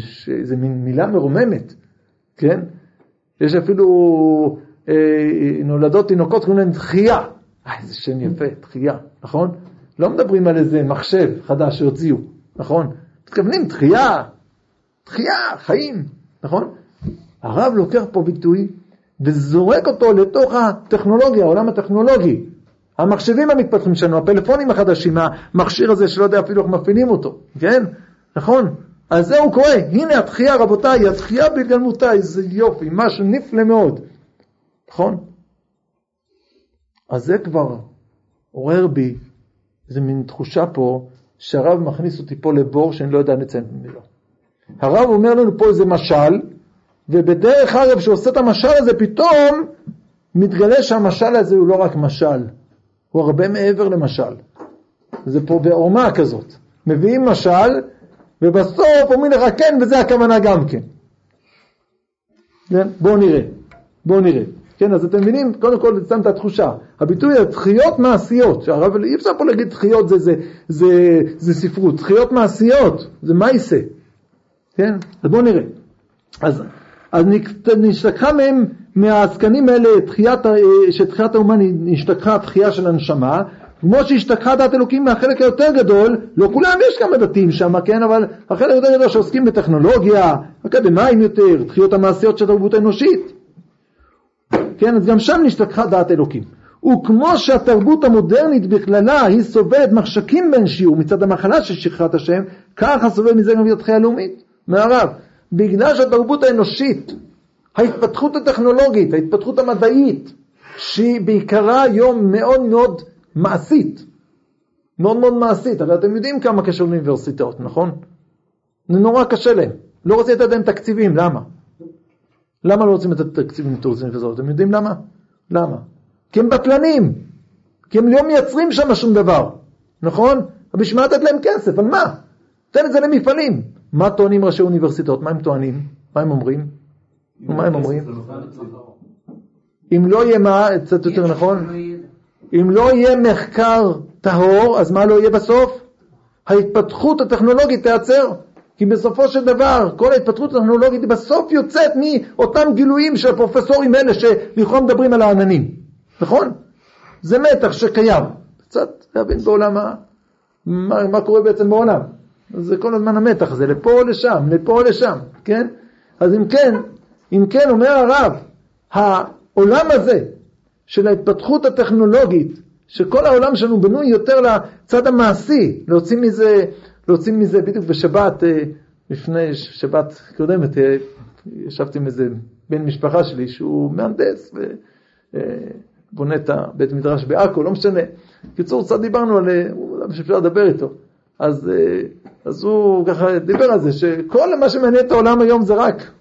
זה מין מילה מרוממת, כן? יש אפילו אה, נולדות תינוקות, קוראים להם תחייה. אה, איזה שם יפה, תחייה, נכון? לא מדברים על איזה מחשב חדש שהוציאו, נכון? מתכוונים תחייה, תחייה, חיים, נכון? הרב לוקח פה ביטוי וזורק אותו לתוך הטכנולוגיה, העולם הטכנולוגי. המחשבים המתפתחים שלנו, הפלאפונים החדשים, המכשיר הזה שלא יודע אפילו איך מפעילים אותו, כן? נכון? אז זה הוא קורא, הנה התחייה רבותיי, התחייה בהתגלמותה, איזה יופי, משהו נפלא מאוד, נכון? אז זה כבר עורר בי איזה מין תחושה פה, שהרב מכניס אותי פה לבור שאני לא יודע לציין ממנו. הרב אומר לנו פה איזה משל, ובדרך אגב שהוא עושה את המשל הזה פתאום מתגלה שהמשל הזה הוא לא רק משל, הוא הרבה מעבר למשל. זה פה בעורמה כזאת. מביאים משל ובסוף אומרים לך כן וזה הכוונה גם כן. כן? בואו נראה, בואו נראה. כן, אז אתם מבינים, קודם כל שם את התחושה. הביטוי תחיות מעשיות, שהרב, אי אפשר פה להגיד תחיות זה, זה, זה, זה ספרות, תחיות מעשיות, זה מייסה. כן? אז בואו נראה. אז, אז נשתכחה מהם, מהעסקנים האלה, תחיית, שתחיית האומה נשתכחה תחייה של הנשמה, כמו שהשתכחה דעת אלוקים מהחלק היותר גדול, לא כולם יש כמה דתיים שם, כן, אבל החלק היותר גדול שעוסקים בטכנולוגיה, אקדמאים יותר, תחיות המעשיות של התרבות האנושית. כן, אז גם שם נשתכחה דעת אלוקים. וכמו שהתרבות המודרנית בכללה היא סובלת מחשקים בין שיעור מצד המחלה של שכחת השם, ככה סובל מזה גם התחייה הלאומית, מהרב. בגלל שהתרבות האנושית, ההתפתחות הטכנולוגית, ההתפתחות המדעית, שהיא בעיקרה היום מאוד מאוד מעשית, מאוד מאוד מעשית, הרי אתם יודעים כמה קשה לאוניברסיטאות, נכון? זה נורא קשה להם, לא רוצים לתת להם תקציבים, למה? למה לא רוצים לתת תקציבים לאוניברסיטאות? אתם יודעים למה? למה? כי הם בטלנים, כי הם לא מייצרים שם שום דבר, נכון? בשביל מה לתת להם כסף? על מה? תן את זה למפעלים. מה טוענים ראשי אוניברסיטאות? מה הם טוענים? מה הם אומרים? מה הם אומרים? אם לא יהיה מה, קצת יותר נכון? אם לא יהיה מחקר טהור, אז מה לא יהיה בסוף? ההתפתחות הטכנולוגית תיעצר. כי בסופו של דבר, כל ההתפתחות הטכנולוגית בסוף יוצאת מאותם גילויים של הפרופסורים האלה שלכאורה מדברים על העננים, נכון? זה מתח שקיים. קצת להבין בעולם, מה, מה, מה קורה בעצם בעולם. זה כל הזמן המתח הזה, לפה או לשם, לפה או לשם, כן? אז אם כן, אם כן, אומר הרב, העולם הזה של ההתפתחות הטכנולוגית, שכל העולם שלנו בנוי יותר לצד המעשי, להוציא מזה, להוציא מזה בדיוק בשבת, אה, לפני שבת קודמת, אה, ישבתי עם איזה בן משפחה שלי שהוא מהנדס ובונה את הבית מדרש בעכו, לא משנה. קיצור, קצת דיברנו על, ידע שאפשר לדבר איתו. אז, אה, אז הוא ככה דיבר על זה, שכל מה שמעניין את העולם היום זה רק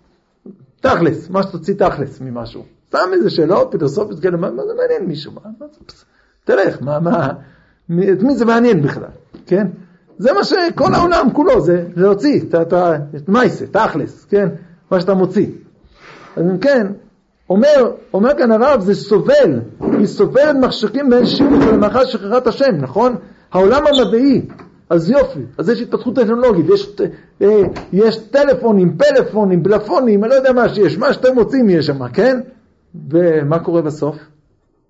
תכלס, מה שתוציא תכלס ממשהו. שם איזה שאלות פילוסופיות כאלה, מה, מה זה מעניין מישהו? מה, מה זה, תלך, מה, מה, את מי זה מעניין בכלל, כן? זה מה שכל העולם כולו, זה להוציא את מייסה, תכלס, כן? מה שאתה מוציא. אז אם כן, אומר, אומר כאן הרב, זה סובל, היא סובלת מחשכים בין שיעור ולמאחר שכחת השם, נכון? העולם המדעי, אז יופי, אז יש התפתחות טכנולוגית, יש, אה, יש טלפונים, פלאפונים, בלפונים, אני לא יודע מה שיש, מה שאתם מוצאים יש שם, כן? ומה קורה בסוף?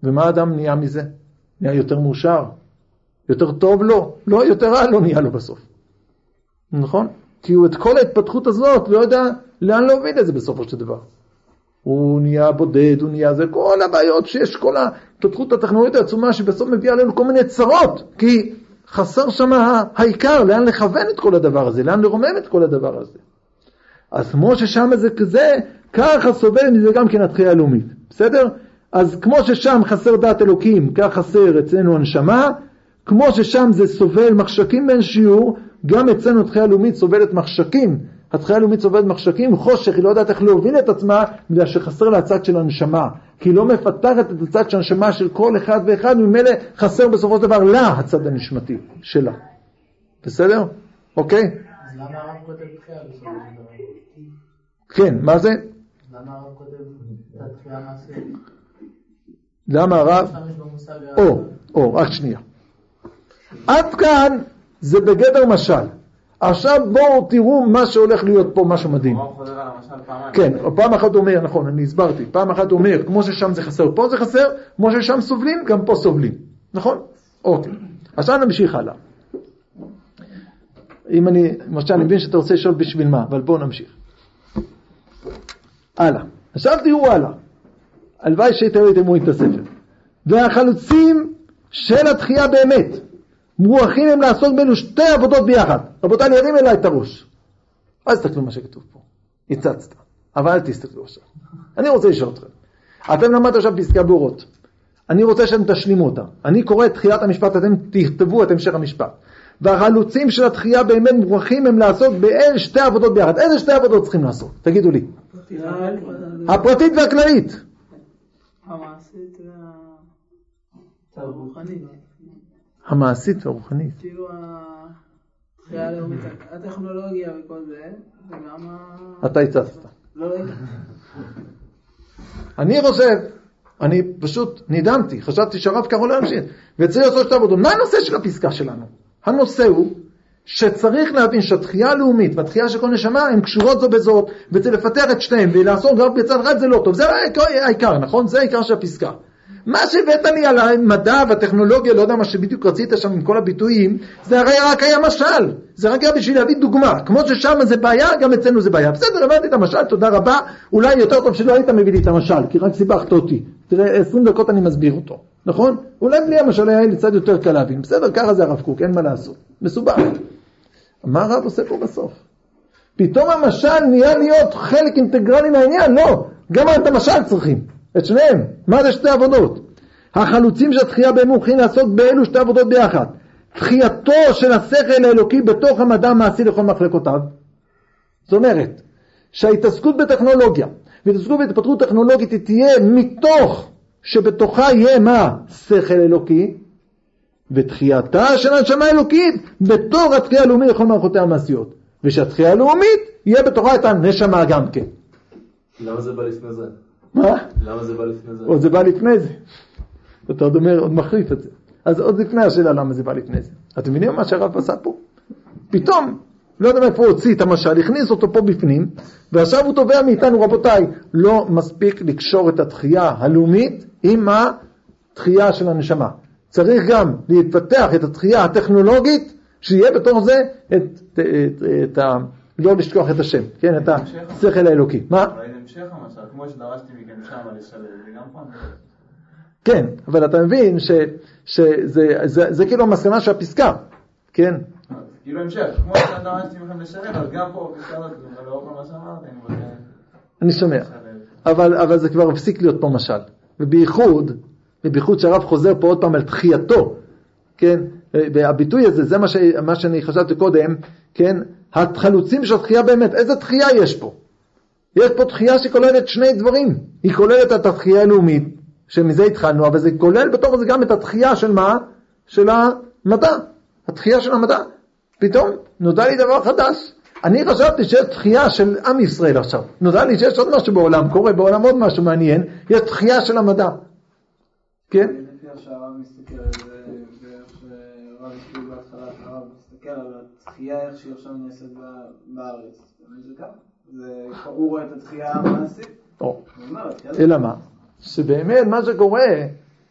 ומה האדם נהיה מזה? נהיה יותר מאושר, יותר טוב לו, לא, יותר רע לא נהיה לו בסוף. נכון? כי הוא את כל ההתפתחות הזאת לא יודע לאן להוביל את זה בסופו של דבר. הוא נהיה בודד, הוא נהיה זה, כל הבעיות שיש, כל ההתפתחות הטכנולוגית העצומה שבסוף מביאה עלינו כל מיני צרות, כי חסר שם העיקר, לאן לכוון את כל הדבר הזה, לאן לרומם את כל הדבר הזה. אז כמו ששם זה כזה, ככה סובל מזה גם כן התחייה הלאומית, בסדר? אז כמו ששם חסר דעת אלוקים, כך חסר אצלנו הנשמה, כמו ששם זה סובל מחשקים בין שיעור, גם אצלנו התחייה הלאומית סובלת מחשקים. התחייה הלאומית סובלת מחשקים, חושך, היא לא יודעת איך להוביל את עצמה, בגלל שחסר לה הצד של הנשמה. כי היא לא מפתחת את הצד של הנשמה של כל אחד ואחד, ממילא חסר בסופו של דבר לה הצד הנשמתי שלה. בסדר? אוקיי? אז למה הרב כותב תחייה בסופו של דבר? כן, מה זה? למה הרב כותב את התחייה המעשית? למה הרב? או, או, רק שנייה. עד כאן זה בגדר משל. עכשיו בואו תראו מה שהולך להיות פה, משהו מדהים. כן, פעם אחת אומר, נכון, אני הסברתי, פעם אחת אומר, כמו ששם זה חסר, פה זה חסר, כמו ששם סובלים, גם פה סובלים, נכון? אוקיי. עכשיו נמשיך הלאה. אם אני, למשל, אני מבין שאתה רוצה לשאול בשביל מה, אבל בואו נמשיך. הלאה. עכשיו תראו הלאה. הלוואי שהייתם הייתם רואים את הספר. והחלוצים של התחייה באמת, מורחים הם לעסוק באלו שתי עבודות ביחד. רבותיי, אני ארים אליי את הראש. אל תסתכלו מה שכתוב פה. הצצת. אבל אל תסתכלו עכשיו. אני רוצה לשאול אתכם. אתם למדתם עכשיו פסקי בורות. אני רוצה שאתם תשלימו אותה. אני קורא את תחילת המשפט, אתם תכתבו את המשך המשפט. והחלוצים של התחייה באמת מוכרחים הם לעשות באל שתי עבודות ביחד. איזה שתי עבודות צריכים לעשות? תגידו לי. הפרטית והכללית. המעשית והרוחנית. המעשית והרוחנית. כאילו הטכנולוגיה וכל זה, וגם ה... אתה הצצת. לא, לא, אני חושב, אני פשוט נדהמתי, חשבתי שהרב קרא לא ימשיך, וצריך לעשות שתי עבודות. מה הנושא של הפסקה שלנו? הנושא הוא שצריך להבין שהתחייה הלאומית והתחייה של כל נשמה הן קשורות זו בזאת, וצריך לפתח את שתיהן ולעשות רק בצד אחד זה לא טוב. זה העיקר, נכון? זה העיקר של הפסקה. מה שהבאת לי על המדע והטכנולוגיה, לא יודע מה שבדיוק רצית שם עם כל הביטויים, זה הרי רק היה משל. זה רק היה בשביל להביא דוגמה. כמו ששם זה בעיה, גם אצלנו זה בעיה. בסדר, הבנתי את המשל, תודה רבה. אולי יותר טוב שלא היית מביא לי את המשל, כי רק סיבכת אותי. תראה, 20 דקות אני מסביר אותו, נכון? אולי בלי המשל היה לי קצת יותר קל להבין. בסדר, ככה זה הרב קוק, אין מה לעשות. מסובך. מה הרב עושה פה בסוף? פתאום המשל נהיה להיות חלק אינטגרלי מהעניין? לא, גם את המשל צריכים, את שניהם. מה זה שתי עבודות? החלוצים של התחייה בהם מוכנים לעסוק באלו שתי עבודות ביחד. תחייתו של השכל האלוקי בתוך המדע המעשי לכל מחלקותיו. זאת אומרת, שההתעסקות בטכנולוגיה והתעסקות בהתפתחות טכנולוגית היא תהיה מתוך שבתוכה יהיה מה? שכל אלוקי, ותחייתה של הנשמה האלוקית בתור התחייה הלאומית לכל מערכותיה המעשיות. ושהתחייה הלאומית יהיה בתוכה את הנשמה גם כן. למה זה בא לפני זה? מה? למה זה בא לפני זה? עוד זה בא לפני זה. אתה עוד אומר, עוד מחריף את זה. אז עוד לפני השאלה למה זה בא לפני זה. אתם מבינים מה שהרב עשה פה? פתאום, לא יודע מאיפה הוא הוציא את המשל, הכניס אותו פה בפנים, ועכשיו הוא תובע מאיתנו, רבותיי, לא מספיק לקשור את התחייה הלאומית עם התחייה של הנשמה. צריך גם להתפתח את התחייה הטכנולוגית, שיהיה בתוך זה את, את, את, את ה... לא לשכוח את השם, כן, את השכל האלוקי. מה? בהמשך המשל, כמו שדרשתי מכם שם לשלב, זה גם פעם. כן, אבל אתה מבין שזה זה, זה, זה כאילו המסקנה של הפסקה, כן? כאילו המשך, כמו שדרשתי מכם לשלב, אז גם פה, לאור כל מה שאמרתי, אני שומע. אבל, אבל זה כבר הפסיק להיות פה משל. ובייחוד, ובייחוד שהרב חוזר פה עוד פעם על תחייתו, כן? והביטוי הזה, זה מה, ש, מה שאני חשבתי קודם, כן? החלוצים של התחייה באמת, איזה תחייה יש פה? יש פה תחייה שכוללת שני דברים. היא כוללת את התחייה הלאומית, שמזה התחלנו, אבל זה כולל בתוך זה גם את התחייה של מה? של המדע. התחייה של המדע. פתאום נודע לי דבר חדש. אני חשבתי שיש תחייה של עם ישראל עכשיו. נודע לי שיש עוד משהו בעולם, קורה בעולם עוד משהו מעניין, יש תחייה של המדע. כן? לפי איך שהרב מסתכל על זה, ואיך שהרב הסביר בהתחלה, הרב מסתכל על התחייה איך שהיא עכשיו נעשית בארץ. באמת זה ככה. הוא רואה את התחייה המעשית. או. הוא אומר, התחייה זה- אלא מה? שבאמת מה שקורה,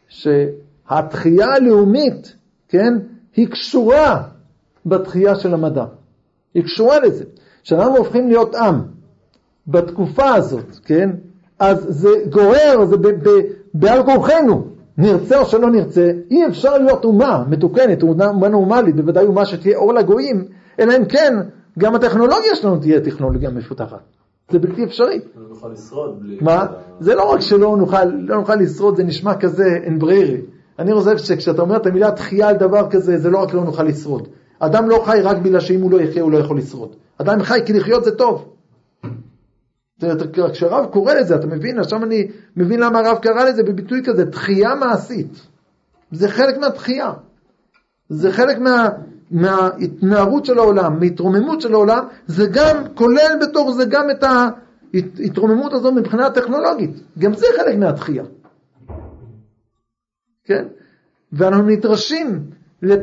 שהתחייה הלאומית, כן, היא קשורה בתחייה של המדע. היא קשורה לזה. כשאנחנו הופכים להיות עם בתקופה הזאת, כן? אז זה גורר, זה בעל כורחנו, נרצה או שלא נרצה, אי אפשר להיות אומה מתוקנת, אומה נורמלית, בוודאי אומה שתהיה אור לגויים, אלא אם כן, גם הטכנולוגיה שלנו תהיה טכנולוגיה מפותחת. זה בלתי אפשרי. לא נוכל לשרוד בלי... מה? זה לא רק שלא נוכל, לא נוכל לשרוד, זה נשמע כזה אין ברירי. אני חושב שכשאתה אומר את המילה תחייה על דבר כזה, זה לא רק לא נוכל לשרוד. אדם לא חי רק בגלל שאם הוא לא יחיה הוא לא יכול לשרוד. אדם חי כי לחיות זה טוב. כשהרב קורא לזה, אתה מבין? עכשיו אני מבין למה הרב קרא לזה בביטוי כזה, תחייה מעשית. זה חלק מהתחייה. זה חלק מה, מההתנערות של העולם, מהתרוממות של העולם, זה גם, כולל בתוך זה גם את ההתרוממות הזו מבחינה טכנולוגית. גם זה חלק מהתחייה. כן? ואנחנו נדרשים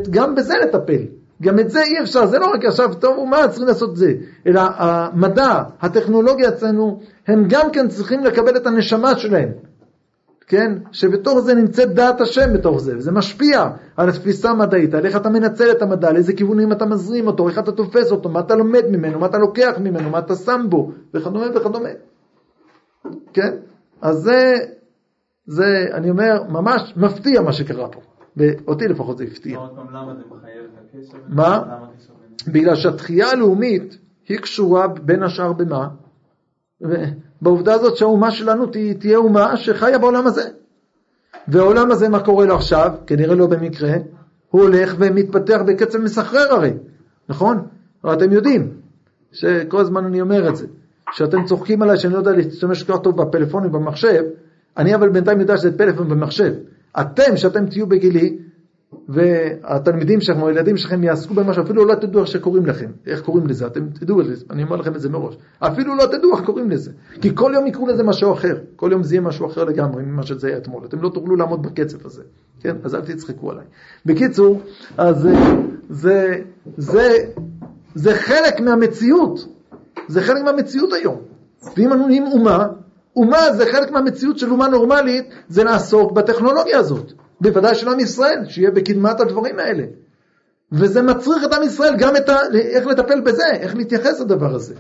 גם בזה לטפל. גם את זה אי אפשר, זה לא רק עכשיו, טוב, מה צריכים לעשות זה? אלא המדע, הטכנולוגיה אצלנו, הם גם כן צריכים לקבל את הנשמה שלהם. כן? שבתוך זה נמצאת דעת השם בתוך זה, וזה משפיע על התפיסה המדעית, על איך אתה מנצל את המדע, לאיזה כיוונים אתה מזרים אותו, איך אתה תופס אותו, מה אתה לומד ממנו, מה אתה לוקח ממנו, מה אתה שם בו, וכדומה וכדומה. כן? אז זה, זה, אני אומר, ממש מפתיע מה שקרה פה. ואותי לפחות זה הפתיע. הקשר? מה? בגלל שהתחייה הלאומית היא קשורה בין השאר במה? בעובדה הזאת שהאומה שלנו תה- תהיה אומה שחיה בעולם הזה. והעולם הזה, מה קורה לו עכשיו? כנראה לא במקרה, הוא הולך ומתפתח בקצב מסחרר הרי, נכון? אבל אתם יודעים שכל הזמן אני אומר את זה, שאתם צוחקים עליי שאני לא יודע להשתמש כל כך טוב בפלאפון ובמחשב, אני אבל בינתיים יודע שזה פלאפון ומחשב. אתם, שאתם תהיו בגילי, והתלמידים שלכם, או הילדים שלכם יעסקו במשהו, אפילו לא תדעו איך שקוראים לכם, איך קוראים לזה, אתם תדעו זה, אני אומר לכם את זה מראש. אפילו לא תדעו איך קוראים לזה, כי כל יום יקראו לזה משהו אחר, כל יום זה יהיה משהו אחר לגמרי ממה שזה היה אתמול, אתם לא תוכלו לעמוד בקצב הזה, כן? אז אל תצחקו עליי. בקיצור, אז אה, זה, זה, זה חלק מהמציאות, זה חלק מהמציאות היום. ואם אנו נהיים אומה, אומה זה חלק מהמציאות של אומה נורמלית, זה לעסוק בטכנולוגיה הזאת. בוודאי של עם ישראל, שיהיה בקדמת הדברים האלה. וזה מצריך את עם ישראל גם את ה... איך לטפל בזה, איך להתייחס לדבר הזה.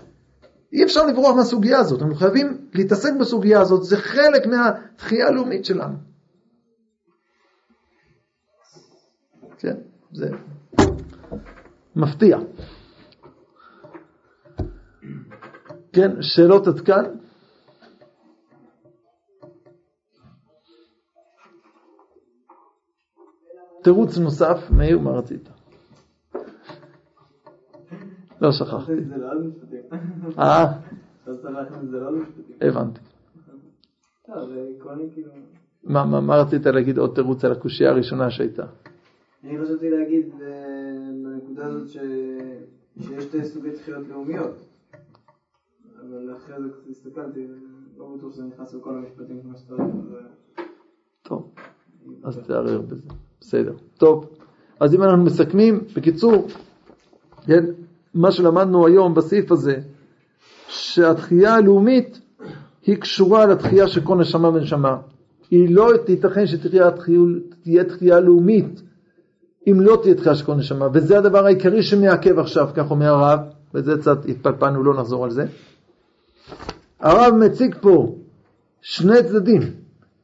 אי אפשר לברוח מהסוגיה הזאת, אנחנו חייבים להתעסק בסוגיה הזאת, זה חלק מהתחייה הלאומית שלנו. כן, זה מפתיע. כן, שאלות עד כאן? תירוץ נוסף, מאיר, מה רצית? לא שכחתי. אה, לא. הבנתי. לא, כאילו... מה, רצית להגיד עוד תירוץ על הקושייה הראשונה שהייתה? אני חשבתי להגיד אה, בנקודה הזאת ש... שיש שתי סוגי תחיות לאומיות. אבל אחרי זה הסתכלתי, לא בטוח שזה נכנס לכל המשפטים כמו שאתה אומר. אה, טוב, אז תערער בזה. בסדר. טוב, אז אם אנחנו מסכמים, בקיצור, כן, מה שלמדנו היום בסעיף הזה, שהתחייה הלאומית היא קשורה לתחייה של כל נשמה ונשמה. היא לא תיתכן שתהיה תחייה, תחייה לאומית אם לא תהיה תחייה של כל נשמה, וזה הדבר העיקרי שמעכב עכשיו, כך אומר הרב, וזה קצת התפלפלנו, לא נחזור על זה. הרב מציג פה שני צדדים.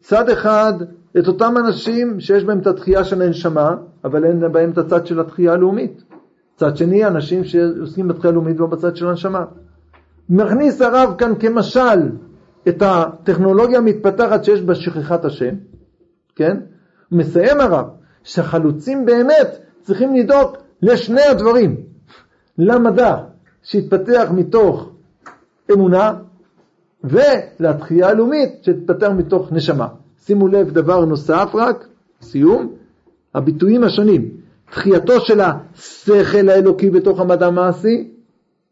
צד אחד, את אותם אנשים שיש בהם את התחייה של הנשמה, אבל אין בהם את הצד של התחייה הלאומית. צד שני, אנשים שעוסקים בתחייה הלאומית ולא בצד של הנשמה. מכניס הרב כאן כמשל את הטכנולוגיה המתפתחת שיש בה שכחת השם, כן? מסיים הרב, שהחלוצים באמת צריכים לדאוג לשני הדברים. למדע שהתפתח מתוך אמונה, ולתחייה הלאומית שתתפתח מתוך נשמה. שימו לב דבר נוסף רק, סיום, הביטויים השונים. תחייתו של השכל האלוקי בתוך המדע המעשי,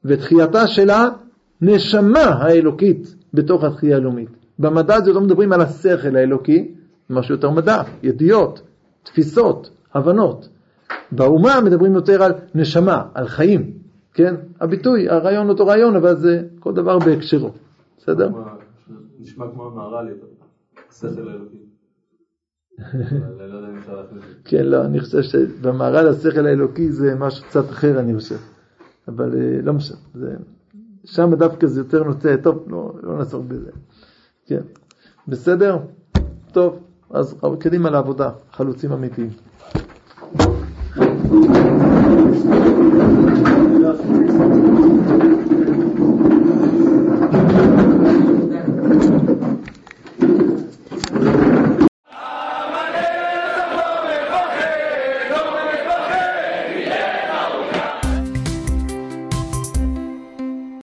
ותחייתה של הנשמה האלוקית בתוך התחייה הלאומית. במדע הזה לא מדברים על השכל האלוקי, משהו יותר מדע, ידיעות, תפיסות, הבנות. באומה מדברים יותר על נשמה, על חיים, כן? הביטוי, הרעיון אותו רעיון, אבל זה כל דבר בהקשרו, בסדר? נשמע כמו מהר"ל, השכל האלוקי. אבל אני לא. כן, לא, אני חושב שבמערל השכל האלוקי זה משהו קצת אחר, אני חושב. אבל אה, לא משנה, זה... שם דווקא זה יותר נוטה, טוב, לא, לא נעסוק בזה. כן, בסדר? טוב, אז קדימה לעבודה, חלוצים אמיתיים. לא,